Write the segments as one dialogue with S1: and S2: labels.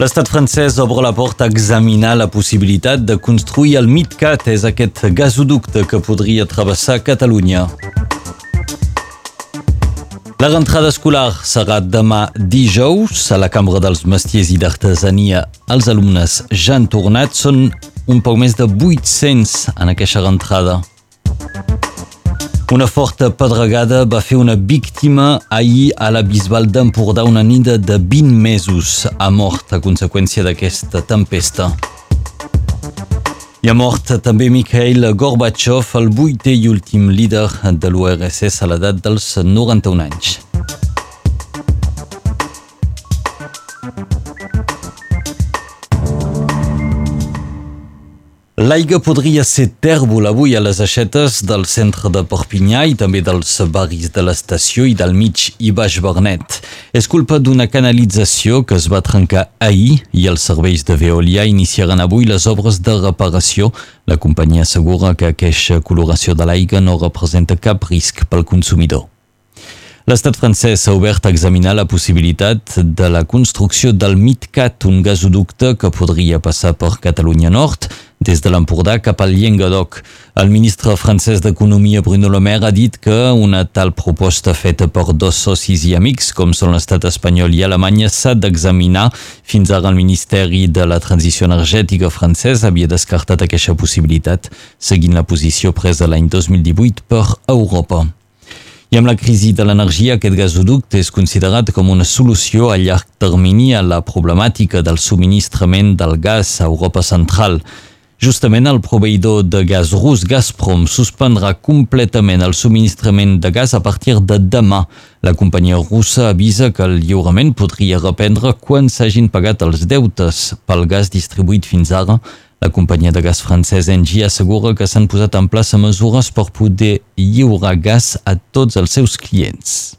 S1: L'estat francès obre la porta a examinar la possibilitat de construir el MidCat, és aquest gasoducte que podria travessar Catalunya. La rentrada escolar serà demà dijous a la Cambra dels Mestiers i d'Artesania. Els alumnes ja han tornat, són un poc més de 800 en aquesta rentrada. Una forta pedregada va fer una víctima ahir a la Bisbal d'Empordà, una nina de 20 mesos ha mort a conseqüència d'aquesta tempesta. I ha mort també Mikhail Gorbachev, el vuitè i últim líder de l'URSS a l'edat dels 91 anys. L'aigua podria ser tèrbol avui a les aixetes del centre de Perpinyà i també dels barris de l'estació i del mig i baix Bernet. És culpa d'una canalització que es va trencar ahir i els serveis de Veolia iniciaran avui les obres de reparació. La companyia assegura que aquesta coloració de l'aigua no representa cap risc pel consumidor. L'estat francès ha obert a examinar la possibilitat de la construcció del MidCat, un gasoducte que podria passar per Catalunya Nord, des de l'Empordà cap al Llenguadoc. El ministre francès d'Economia Bruno Le Maire ha dit que una tal proposta feta per dos socis i amics, com són l'estat espanyol i Alemanya, s'ha d'examinar. Fins ara el Ministeri de la Transició Energètica francès havia descartat aquesta possibilitat, seguint la posició presa l'any 2018 per Europa. I amb la crisi de l'energia, aquest gasoducte és considerat com una solució a llarg termini a la problemàtica del subministrament del gas a Europa Central. Justament el proveïdor de gas rus Gazprom suspendrà completament el subministrament de gas a partir de demà. La companyia russa avisa que el lliurament podria reprendre quan s'hagin pagat els deutes pel gas distribuït fins ara la companyia de gas francès Engie assegura que s'han posat en plaça mesures per poder lliurar gas a tots els seus clients.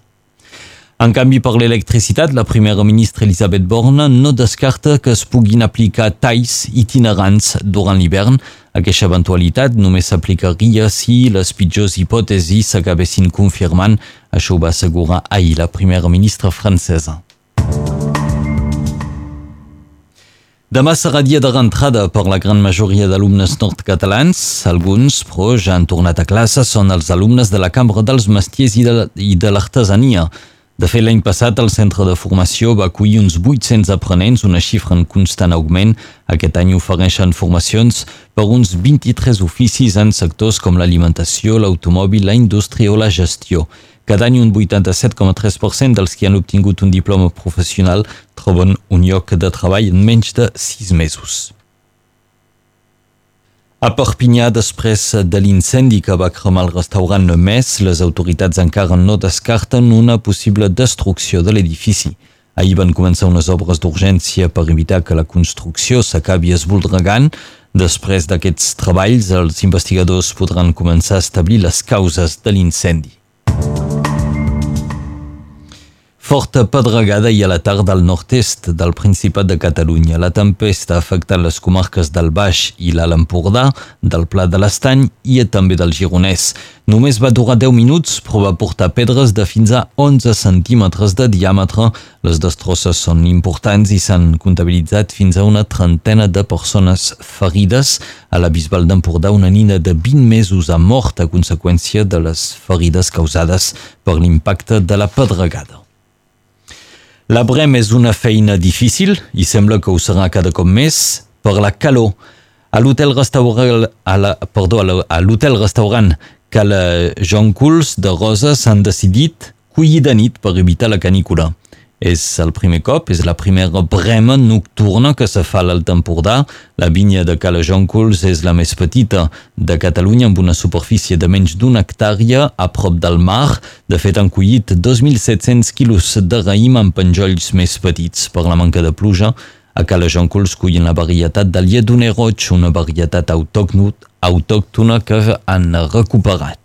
S1: En canvi, per l'electricitat, la primera ministra Elisabeth Borne no descarta que es puguin aplicar talls itinerants durant l'hivern. Aquesta eventualitat només s'aplicaria si les pitjors hipòtesis s'acabessin confirmant. Això ho va assegurar ahir la primera ministra francesa. Demà serà dia de rentrada per la gran majoria d'alumnes nord-catalans. Alguns, però, ja han tornat a classe, són els alumnes de la Cambra dels Mestiers i de l'Artesania. De fet, l'any passat el centre de formació va acollir uns 800 aprenents, una xifra en constant augment. Aquest any ofereixen formacions per uns 23 oficis en sectors com l'alimentació, l'automòbil, la indústria o la gestió. Cada any un 87,3% dels que han obtingut un diploma professional troben un lloc de treball en menys de 6 mesos. A Perpinyà, després de l'incendi que va cremar el restaurant Mes, les autoritats encara no descarten una possible destrucció de l'edifici. Ahir van començar unes obres d'urgència per evitar que la construcció s'acabi esvoldregant. Després d'aquests treballs, els investigadors podran començar a establir les causes de l'incendi. Forta pedregada i a la tarda al nord-est del Principat de Catalunya. La tempesta ha afectat les comarques del Baix i l'Alt Empordà, del Pla de l'Estany i també del Gironès. Només va durar 10 minuts, però va portar pedres de fins a 11 centímetres de diàmetre. Les destrosses són importants i s'han comptabilitzat fins a una trentena de persones ferides. A la Bisbal d'Empordà, una nina de 20 mesos ha mort a conseqüència de les ferides causades per l'impacte de la pedregada. La Brem és una feina difícil i sembla que ho serà cada cop més per la calor. A l'hotel restaurant, a la, a l'hotel restaurant Cala Jean Culs de Roses s'han decidit collir de nit per evitar la canícula. És el primer cop, és la primera brema nocturna que se fa a l'Alt Empordà. La vinya de Calajonculs és la més petita de Catalunya amb una superfície de menys d'una hectàrea a prop del mar. De fet, han collit 2.700 quilos de raïm amb penjolls més petits per la manca de pluja. A Calajonculs cullen la varietat del lledoner roig, una varietat autòctona que han recuperat.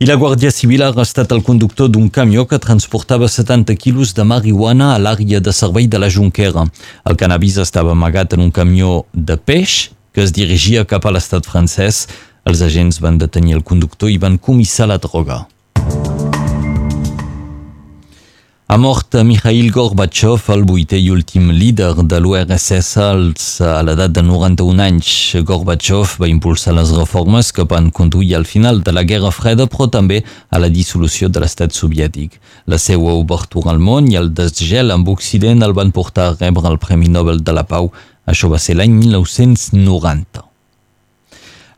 S1: I la Guàrdia Civil ha arrestat el conductor d'un camió que transportava 70 quilos de marihuana a l'àrea de servei de la Junquera. El cannabis estava amagat en un camió de peix que es dirigia cap a l'estat francès. Els agents van detenir el conductor i van comissar la droga. Ha mort Mikhail Gorbachev, el vuitè i últim líder de l'URSS a l'edat de 91 anys. Gorbachev va impulsar les reformes que van conduir al final de la Guerra Freda, però també a la dissolució de l'estat soviètic. La seva obertura al món i el desgel amb Occident el van portar a rebre el Premi Nobel de la Pau. Això va ser l'any 1990.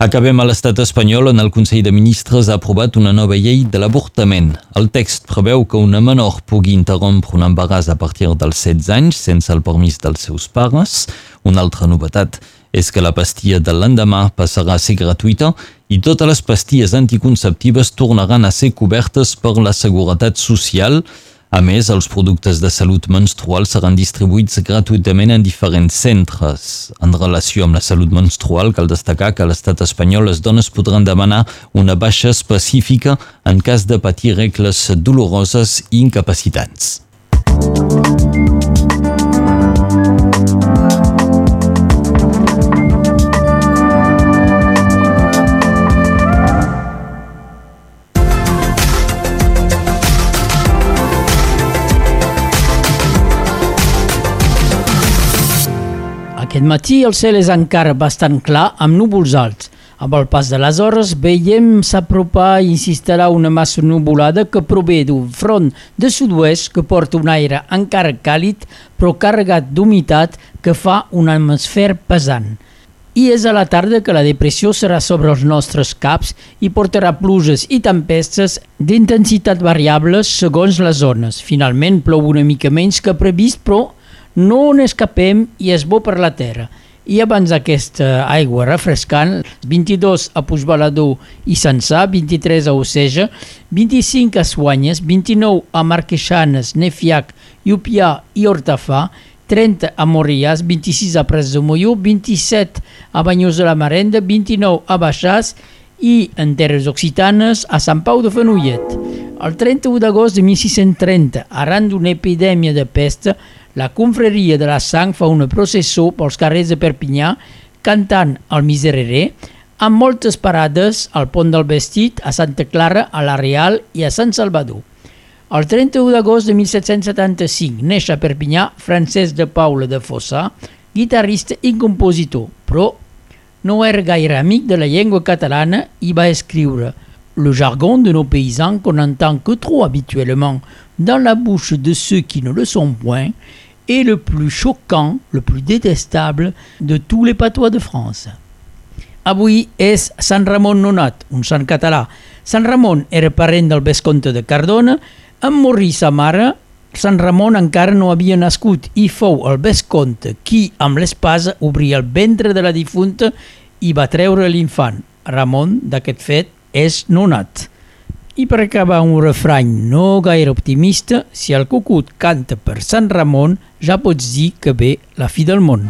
S1: Acabem a l'estat espanyol on el Consell de Ministres ha aprovat una nova llei de l'avortament. El text preveu que una menor pugui interrompre un embaràs a partir dels 16 anys sense el permís dels seus pares. Una altra novetat és que la pastilla de l'endemà passarà a ser gratuïta i totes les pastilles anticonceptives tornaran a ser cobertes per la Seguretat Social, a més, els productes de salut menstrual seran distribuïts gratuïtament en diferents centres. En relació amb la salut menstrual, cal destacar que a l'estat espanyol les dones podran demanar una baixa específica en cas de patir regles doloroses i incapacitants.
S2: Aquest matí el cel és encara bastant clar amb núvols alts. Amb el pas de les hores veiem s'apropar i s'instal·lar una massa nuvolada que prové d'un front de sud-oest que porta un aire encara càlid però carregat d'humitat que fa un atmosfer pesant. I és a la tarda que la depressió serà sobre els nostres caps i portarà pluges i tempestes d'intensitat variables segons les zones. Finalment plou una mica menys que previst però no n'escapem i és bo per la terra. I abans d'aquesta aigua refrescant, 22 a Puigbalador i Sansà, 23 a Oceja, 25 a Suanyes, 29 a Marqueixanes, Nefiac, Iupià i Hortafà, 30 a Morriàs, 26 a Pres de Molló, 27 a Banyós de la Marenda, 29 a Baixàs i en Terres Occitanes a Sant Pau de Fenollet. El 31 d'agost de 1630, arran d'una epidèmia de pesta, la confraria de la sang fa una processó pels carrers de Perpinyà cantant el miserere amb moltes parades al pont del Vestit, a Santa Clara, a la Real i a Sant Salvador. El 31 d'agost de 1775 neix a Perpinyà Francesc de Paula de Fossà, guitarrista i compositor, però no era gaire amic de la llengua catalana i va escriure le jargon de nos paysans qu'on n'entend que trop habituellement dans la bouche de ceux qui ne le sont point, est le plus choquant, le plus détestable de tous les patois de France. Avui és Sant Ramon Nonat, un sant català. Sant Ramon era parent del vescomte de Cardona, en morir sa mare, Sant Ramon encara no havia nascut i fou el vescomte qui, amb l'espasa, obria el ventre de la difunta i va treure l'infant. Ramon, d'aquest fet, és nonat. I per acabar un refrany no gaire optimista, si el cucut canta per Sant Ramon, ja pots dir que ve la fi del món.